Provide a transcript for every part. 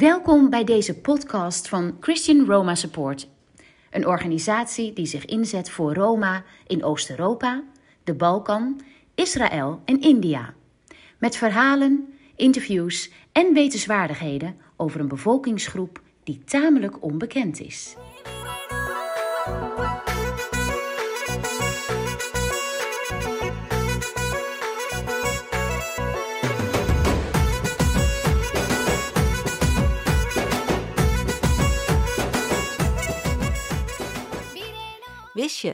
Welkom bij deze podcast van Christian Roma Support, een organisatie die zich inzet voor Roma in Oost-Europa, de Balkan, Israël en India. Met verhalen, interviews en wetenswaardigheden over een bevolkingsgroep die tamelijk onbekend is.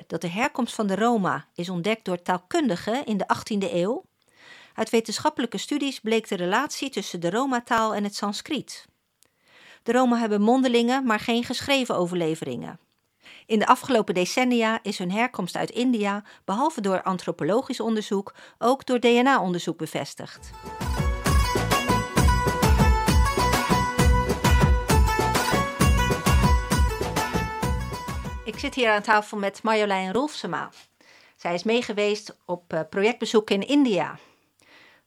Dat de herkomst van de Roma is ontdekt door taalkundigen in de 18e eeuw? Uit wetenschappelijke studies bleek de relatie tussen de Roma-taal en het Sanskriet. De Roma hebben mondelingen, maar geen geschreven overleveringen. In de afgelopen decennia is hun herkomst uit India, behalve door antropologisch onderzoek, ook door DNA-onderzoek bevestigd. Ik zit hier aan tafel met Marjolein Rolfsema. Zij is meegeweest op uh, projectbezoek in India.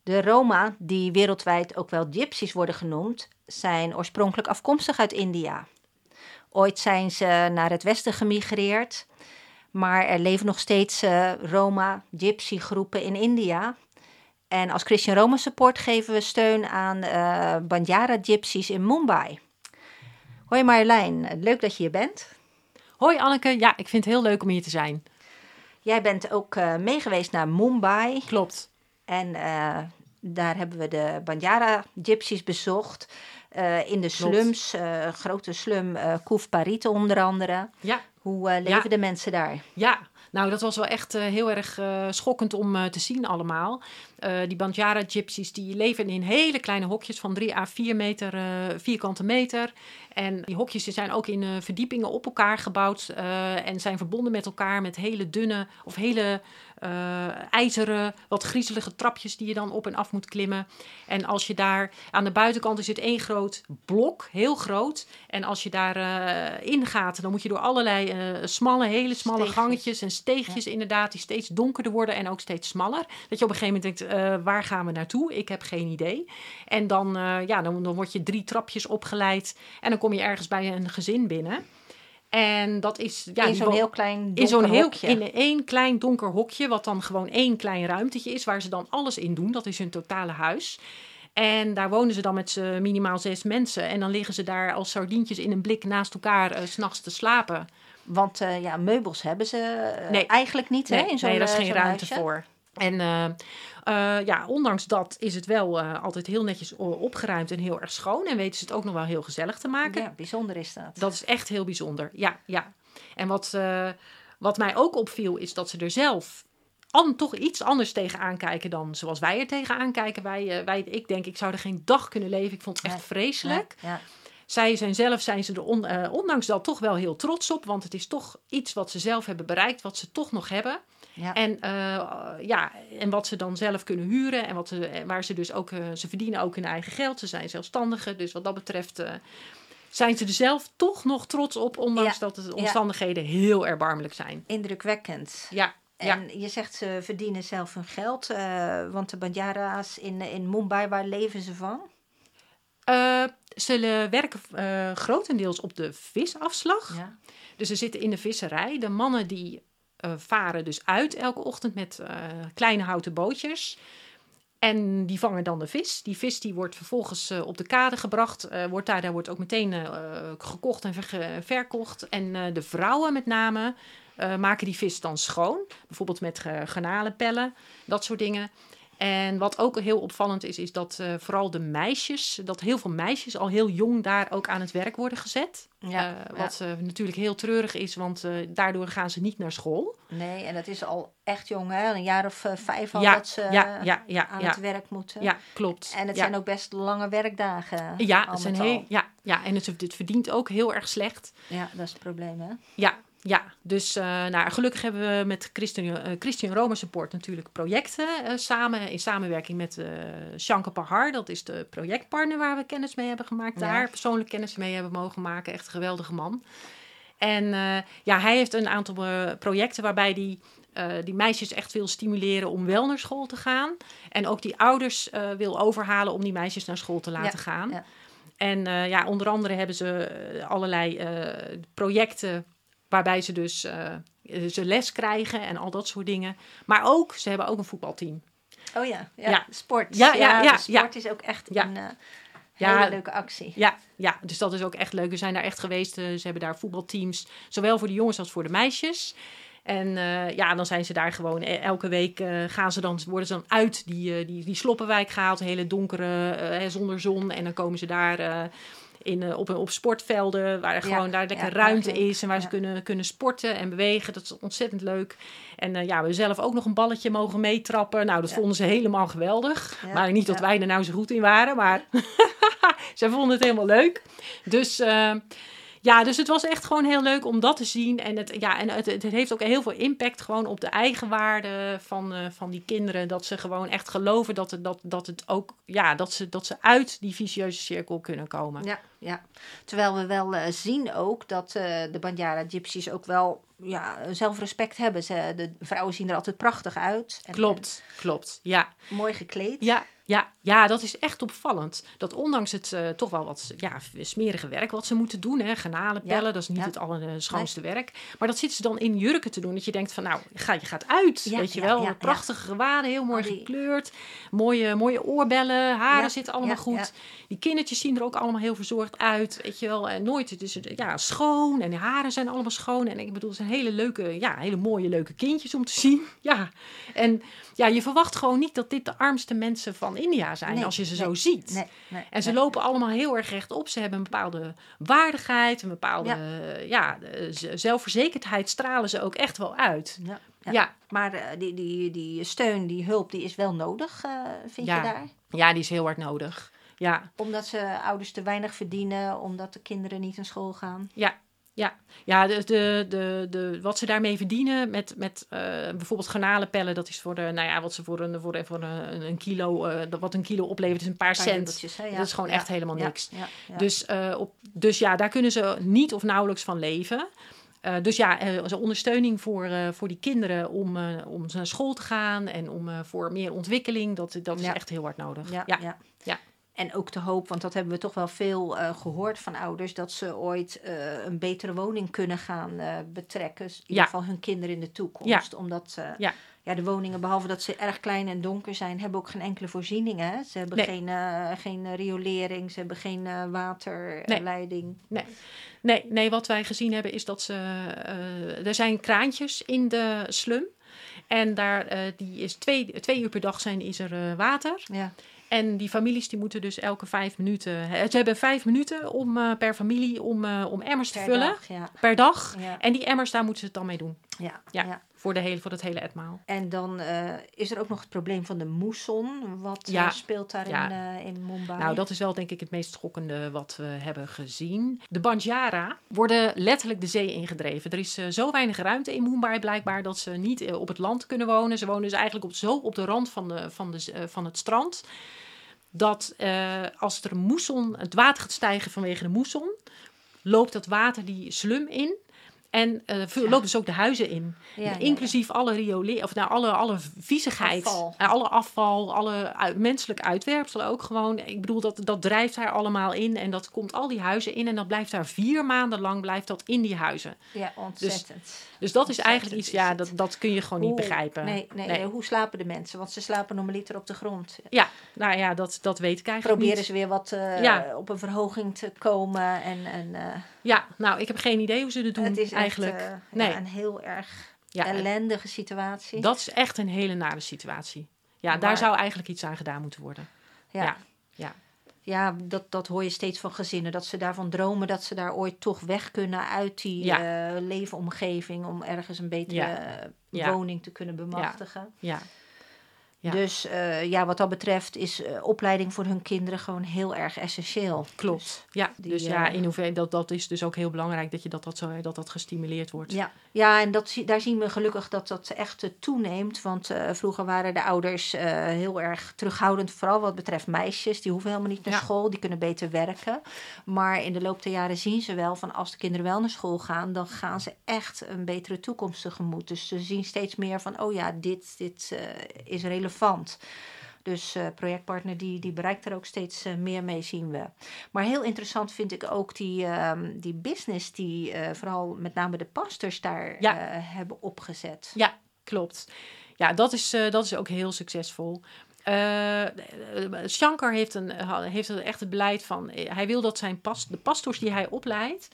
De Roma, die wereldwijd ook wel gypsies worden genoemd, zijn oorspronkelijk afkomstig uit India. Ooit zijn ze naar het westen gemigreerd, maar er leven nog steeds uh, Roma, gypsy groepen in India. En als Christian Roma Support geven we steun aan uh, Banjara gypsies in Mumbai. Hoi Marjolein, leuk dat je hier bent. Hoi Anneke, ja, ik vind het heel leuk om hier te zijn. Jij bent ook uh, meegeweest naar Mumbai. Klopt. En uh, daar hebben we de Banjara gypsies bezocht. Uh, in de slums, grote slum Koef Parit onder andere. Ja. Hoe leven ja. de mensen daar? Ja, nou, dat was wel echt uh, heel erg uh, schokkend om uh, te zien allemaal. die Banjara gypsies die leven in hele kleine hokjes van 3 à 4 meter, vierkante meter. En die hokjes zijn ook in verdiepingen op elkaar gebouwd en zijn verbonden met elkaar met hele dunne of hele ijzeren, wat griezelige trapjes die je dan op en af moet klimmen. En als je daar aan de buitenkant is het één groot blok, heel groot. En als je daar in gaat, dan moet je door allerlei smalle, hele smalle Steegjes. gangetjes en steegjes ja. inderdaad, die steeds donkerder worden en ook steeds smaller. Dat je op een gegeven moment denkt, uh, waar gaan we naartoe? Ik heb geen idee. En dan, uh, ja, dan, dan word je drie trapjes opgeleid en dan kom je ergens bij een gezin binnen. En dat is ja, in zo'n heel klein in zo'n heel hokje. in één klein donker hokje, wat dan gewoon één klein ruimtetje is, waar ze dan alles in doen. Dat is hun totale huis. En daar wonen ze dan met minimaal zes mensen. En dan liggen ze daar als sardientjes in een blik naast elkaar uh, s'nachts te slapen. Want uh, ja, meubels hebben ze uh, nee. eigenlijk niet, nee, hè? In zo'n, nee, daar is geen zo'n ruimte huisje. voor. En uh, uh, ja, ondanks dat is het wel uh, altijd heel netjes opgeruimd en heel erg schoon. En weten ze het ook nog wel heel gezellig te maken. Ja, bijzonder is dat. Dat is echt heel bijzonder. Ja, ja. En wat, wat mij ook opviel is dat ze er zelf an, toch iets anders tegenaan kijken dan zoals wij er tegenaan kijken. Wij, wij, ik denk, ik zou er geen dag kunnen leven. Ik vond het echt vreselijk. Ja, ja. Zij zijn zelf zijn ze er on, uh, ondanks dat toch wel heel trots op. Want het is toch iets wat ze zelf hebben bereikt, wat ze toch nog hebben. Ja. En, uh, ja, en wat ze dan zelf kunnen huren. En wat ze, waar ze dus ook, uh, ze verdienen ook hun eigen geld. Ze zijn zelfstandigen. Dus wat dat betreft zijn ze er zelf toch nog trots op. Ondanks Ja. dat de omstandigheden heel erbarmelijk zijn. Indrukwekkend. Ja, ja. En je zegt ze verdienen zelf hun geld. eh, want de Banjara's in, in Mumbai, waar leven ze van? Uh, ze werken uh, grotendeels op de visafslag. Ja. Dus ze zitten in de visserij. De mannen die uh, varen dus uit elke ochtend met kleine houten bootjes. En die vangen dan de vis. Die vis die wordt vervolgens op de kade gebracht. wordt daar, daar wordt ook meteen gekocht en ver, verkocht. En de vrouwen met name maken die vis dan schoon. Bijvoorbeeld met garnalenpellen, dat soort dingen. En wat ook heel opvallend is, is dat uh, vooral de meisjes, dat heel veel meisjes al heel jong daar ook aan het werk worden gezet. Ja, uh, wat uh, natuurlijk heel treurig is, want daardoor gaan ze niet naar school. Nee, en dat is al echt jong, hè? Een jaar of vijf al ja, dat ze ja, ja, ja, aan het werk moeten. Ja, klopt. En het zijn ook best lange werkdagen. Ja, het zijn heel, ja, ja, en het, het verdient ook heel erg slecht. Ja, dat is het probleem, hè? Ja, ja, dus uh, nou, gelukkig hebben we met Christian, uh, Christian Roma Support natuurlijk projecten uh, samen. In samenwerking met Shankar Pahar. Dat is de projectpartner waar we kennis mee hebben gemaakt. Ja. Daar persoonlijk kennis mee hebben mogen maken. Echt een geweldige man. En ja, hij heeft een aantal projecten waarbij die, die meisjes echt wil stimuleren om wel naar school te gaan. En ook die ouders wil overhalen om die meisjes naar school te laten ja. gaan. Ja. En eh, ja, onder andere hebben ze eh, allerlei eh, projecten waarbij ze dus eh, ze les krijgen en al dat soort dingen. Maar ook, ze hebben ook een voetbalteam. Oh ja, ja. Ja. sport. Ja, ja, ja, de sport is ook echt Ja. een eh, Ja. hele leuke actie. Ja, ja, dus dat is ook echt leuk. We zijn daar echt geweest. eh, ze hebben daar voetbalteams, zowel voor de jongens als voor de meisjes. En ja, dan zijn ze daar gewoon e- elke week gaan ze dan, worden ze dan uit die, die, die sloppenwijk gehaald, hele donkere, zonder zon. En dan komen ze daar in, eh, op, op sportvelden, waar er Ja, gewoon daar lekker ja, ruimte is en waar ze kunnen, kunnen sporten en bewegen. Dat is ontzettend leuk. En eh, ja, we zelf ook nog een balletje mogen meetrappen. Nou, dat vonden ze helemaal geweldig. Maar niet dat wij er nou zo goed in waren, maar zij vonden het helemaal leuk. Dus eh, ja, dus het was echt gewoon heel leuk om dat te zien. En het, ja, en het, het heeft ook heel veel impact gewoon op de eigenwaarde van, eh, van die kinderen. Dat ze gewoon echt geloven dat het, dat, dat het ook, ja, dat ze, dat ze uit die vicieuze cirkel kunnen komen. Ja, ja. Terwijl we wel eh, zien ook dat eh, de Banjara Gypsies ook wel ja, zelfrespect hebben. Ze, de vrouwen zien er altijd prachtig uit. En, Klopt, klopt. Ja, mooi gekleed. Ja, ja, ja, dat is echt opvallend. Dat ondanks het eh, toch wel wat ja, smerige werk wat ze moeten doen, hè, garnalen pellen, Ja, dat is niet ja. het allerschoonste werk. Maar dat zitten ze dan in jurken te doen. Dat je denkt van, nou, ga, je gaat uit, Ja, weet je wel. Prachtige gewaden, heel mooi die- gekleurd. Mooie, mooie oorbellen, haren zitten allemaal goed. Die kindertjes zien er ook allemaal heel verzorgd uit, weet je wel. En nooit, het is ja, schoon en de haren zijn allemaal schoon. En ik bedoel, het zijn hele leuke, ja, hele mooie, leuke kindjes om te zien. Ja, en ja, je verwacht gewoon niet dat dit de armste mensen van India zijn, Nee, als je ze nee, zo ziet. Nee, En ze lopen allemaal heel erg rechtop. Ze hebben een bepaalde waardigheid, een bepaalde ja. zelfverzekerdheid stralen ze ook echt wel uit. Ja, ja. Ja, Maar eh, die, die, die steun, die hulp, die is wel nodig, eh, vind je daar? ja, die is heel hard nodig. Ja, Omdat ze ouders te weinig verdienen, omdat de kinderen niet naar school gaan. ja. Ja, ja de, de, de, de, wat ze daarmee verdienen met, met eh, bijvoorbeeld garnalenpellen, dat is voor de, nou ja, wat ze voor een, voor, een- voor een, een kilo, eh, wat een kilo oplevert, is een paar, cent. Ja, Dat is gewoon ja, echt helemaal niks. ja. Dus, eh, op, dus ja, daar kunnen ze niet of nauwelijks van leven. Dus ja, als ondersteuning voor, voor die kinderen om, om naar school te gaan en om voor meer ontwikkeling, dat, dat is echt heel hard nodig. Ja, ja. Ja. ja. En ook de hoop, want dat hebben we toch wel veel eh, gehoord van ouders, dat ze ooit eh, een betere woning kunnen gaan eh, betrekken. Dus in ieder Ja. geval hun kinderen in de toekomst. Omdat eh, Ja. ja, de woningen, behalve dat ze erg klein en donker zijn, hebben ook geen enkele voorzieningen. Ze hebben Nee. geen, geen riolering, ze hebben geen waterleiding. Nee. Nee, nee, wat wij gezien hebben is dat ze. er zijn kraantjes in de slum. En daar die is twee, twee uur per dag zijn, is er water. Ja. En die families die moeten dus elke vijf minuten. Ze hebben vijf minuten om, eh, per familie om, eh, om emmers te vullen. dag, ja. Per dag. Ja. En die emmers, daar moeten ze het dan mee doen. Ja, Ja. ja. Voor, de hele, voor het hele etmaal. En dan eh, is er ook nog het probleem van de moesson. Wat eh, Ja. speelt daar Ja. in, eh, in Mumbai? Nou, dat is wel denk ik het meest schokkende wat we hebben gezien. De Banjara worden letterlijk de zee ingedreven. Er is zo weinig ruimte in Mumbai blijkbaar dat ze niet op het land kunnen wonen. Ze wonen dus eigenlijk op, zo op de rand van, de, van, de, van het strand. Dat eh, als er moesson, het water gaat stijgen vanwege de moesson, loopt dat water die slum in. En Ja. loopt dus ook de huizen in. Ja, ja, ja. Inclusief alle rioleren, of nou, alle, alle viezigheid. Afval. Eh, alle afval, alle uit, menselijk uitwerpsel ook gewoon. Ik bedoel, dat, dat drijft daar allemaal in. En dat komt al die huizen in. En dat blijft daar vier maanden lang blijft dat in die huizen. Ja, ontzettend. Dus dat is eigenlijk iets, ja, dat, dat kun je gewoon niet begrijpen. Nee, nee, hoe slapen de mensen? Want ze slapen normaliter op de grond. Ja, nou ja, dat, dat weet ik eigenlijk Proberen niet. ze weer wat eh, op een verhoging te komen. En, en Ja, nou, ik heb geen idee hoe ze het doen het is eigenlijk. echt eh, nee, ja, een heel erg ja, ellendige situatie. dat is echt een hele nare situatie. Ja, Maar- daar zou eigenlijk iets aan gedaan moeten worden. ja. ja, ja. Ja, dat, dat hoor je steeds van gezinnen. Dat ze daarvan dromen dat ze daar ooit toch weg kunnen uit die Ja. eh, leefomgeving. Om ergens een betere eh, woning te kunnen bemachtigen. ja. Ja. Dus eh, ja, wat dat betreft is eh, opleiding voor hun kinderen gewoon heel erg essentieel. Klopt. Ja, die, dus ja, eh, in hoeverre dat, dat is dus ook heel belangrijk dat je dat, dat, zo, dat, dat gestimuleerd wordt. Ja, ja en dat, daar zien we gelukkig dat dat echt toeneemt. Want vroeger waren de ouders heel erg terughoudend, vooral wat betreft meisjes. Die hoeven helemaal niet naar Ja. school, die kunnen beter werken. Maar in de loop der jaren zien ze wel van als de kinderen wel naar school gaan, dan gaan ze echt een betere toekomst tegemoet. Dus ze zien steeds meer van, oh ja, dit, dit is relevant. Dus uh, projectpartner die, die bereikt er ook steeds uh, meer mee, zien we. Maar heel interessant vind ik ook die, um, die business die uh, vooral met name de pastors daar ja. hebben opgezet. Ja, klopt. Ja, dat is, dat is ook heel succesvol. Shankar heeft, een, heeft echt het beleid van... Hij wil dat zijn pas, de pastors die hij opleidt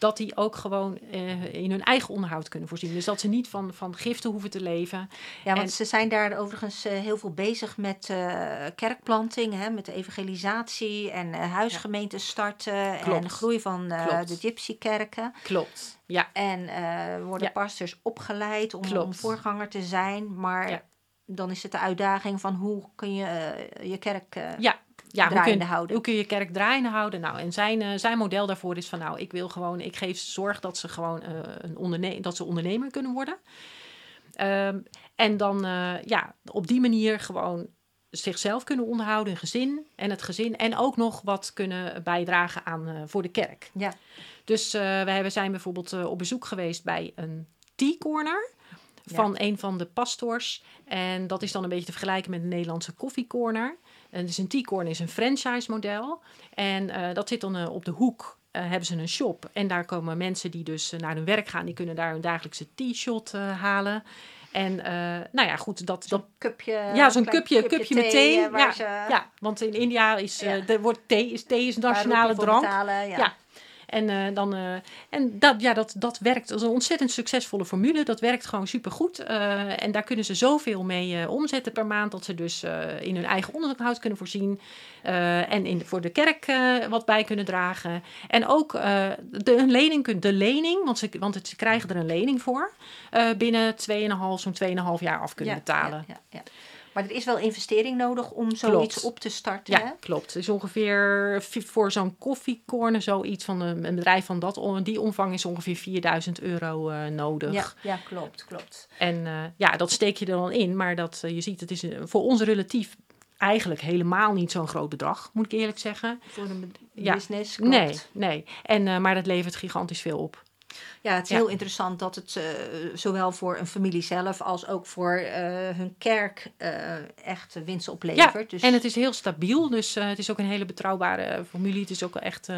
dat die ook gewoon uh, in hun eigen onderhoud kunnen voorzien. Dus dat ze niet van, van giften hoeven te leven. Ja, want ze zijn daar overigens uh, heel veel bezig met uh, kerkplanting, hè, met de evangelisatie en huisgemeenten starten en de groei van de gypsykerken. Klopt, ja. En worden ja. pastors opgeleid om, om, voorganger te zijn, maar... Ja. Dan is het de uitdaging van hoe kun je je kerk ja, ja, hoe kun, houden. Hoe kun je kerk draaiende houden? Nou, en zijn, uh, zijn model daarvoor is van nou, ik wil gewoon, ik geef zorg dat ze gewoon uh, een onderne dat ze ondernemer kunnen worden. Um, en dan uh, ja, op die manier gewoon zichzelf kunnen onderhouden, een gezin en het gezin. En ook nog wat kunnen bijdragen aan voor de kerk. Ja. Dus wij zijn bijvoorbeeld op bezoek geweest bij een tea corner van een van de pastors. En dat is dan een beetje te vergelijken met de Nederlandse koffiecorner. Dus een T-Corn is een franchise model. En uh, dat zit dan uh, op de hoek. Uh, hebben ze een shop. En daar komen mensen die dus naar hun werk gaan. Die kunnen daar hun dagelijkse t-shirt halen. En nou ja, goed, dat... Zo'n cupje... Ja, zo'n cupje, cupje, cupje met thee. Ja, ze... ja, want in India is, ja. er wordt thee, is thee is nationale drank. Betalen, ja. ja. En, uh, dan, uh, en dat, ja, dat, dat werkt. Dat is een ontzettend succesvolle formule. Dat werkt gewoon supergoed. Uh, en daar kunnen ze zoveel mee omzetten per maand. Dat ze dus in hun eigen onderhoud kunnen voorzien. en in, voor de kerk wat bij kunnen dragen. En ook de, een lening, de lening, want ze, want het, ze krijgen er een lening voor. binnen 2,5, zo'n 2,5 jaar af kunnen betalen. Ja, ja, maar er is wel investering nodig om zoiets op te starten. Ja, klopt. Het is ongeveer voor zo'n koffiecorner zoiets van een, bedrijf van dat, die omvang is ongeveer 4000 euro uh, nodig. Ja, ja, klopt, klopt. En uh, ja, dat steek je er dan in. Maar dat, uh, je ziet, het is voor ons relatief eigenlijk helemaal niet zo'n groot bedrag, moet ik eerlijk zeggen. Voor een business, klopt. Nee, nee. En, maar dat levert gigantisch veel op. Ja, het is heel interessant dat het uh, zowel voor een familie zelf als ook voor uh, hun kerk uh, echt winst oplevert. Ja, dus... en het is heel stabiel, dus het is ook een hele betrouwbare familie. Het is ook echt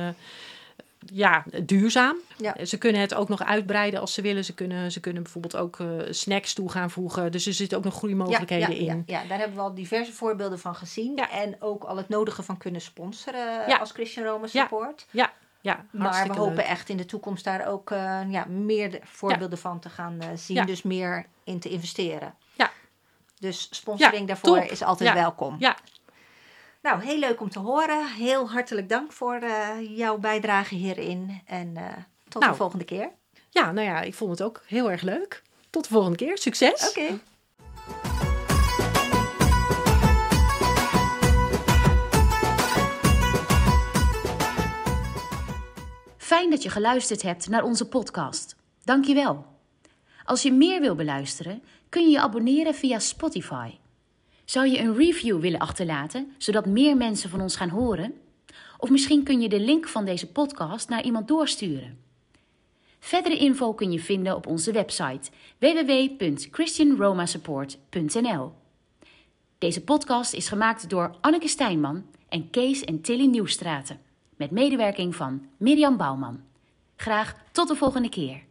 ja, duurzaam. Ja. Ze kunnen het ook nog uitbreiden als ze willen. Ze kunnen, ze kunnen bijvoorbeeld ook snacks toe gaan voegen. Dus er zitten ook nog groeimogelijkheden ja, ja, in. Ja, daar hebben we al diverse voorbeelden van gezien. En ook al het nodige van kunnen sponsoren als Christian Rome Support. Ja, ja, maar we hopen echt in de toekomst daar ook uh, ja, meer voorbeelden van te gaan uh, zien. Dus meer in te investeren. Ja. Dus sponsoring daarvoor is altijd welkom. Ja. Nou, heel leuk om te horen. Heel hartelijk dank voor uh, jouw bijdrage hierin. En tot nou, de volgende keer. Ja, nou ja, ik vond het ook heel erg leuk. Tot de volgende keer. Succes. Oké. Okay. Fijn dat je geluisterd hebt naar onze podcast. Dank je wel. Als je meer wil beluisteren, kun je je abonneren via Spotify. Zou je een review willen achterlaten, zodat meer mensen van ons gaan horen? Of misschien kun je de link van deze podcast naar iemand doorsturen. Verdere info kun je vinden op onze website www.christianromasupport.nl. Deze podcast is gemaakt door Anneke Stijnman en Kees en Tilly Nieuwstraten met medewerking van Mirjam Bouwman. Graag tot de volgende keer.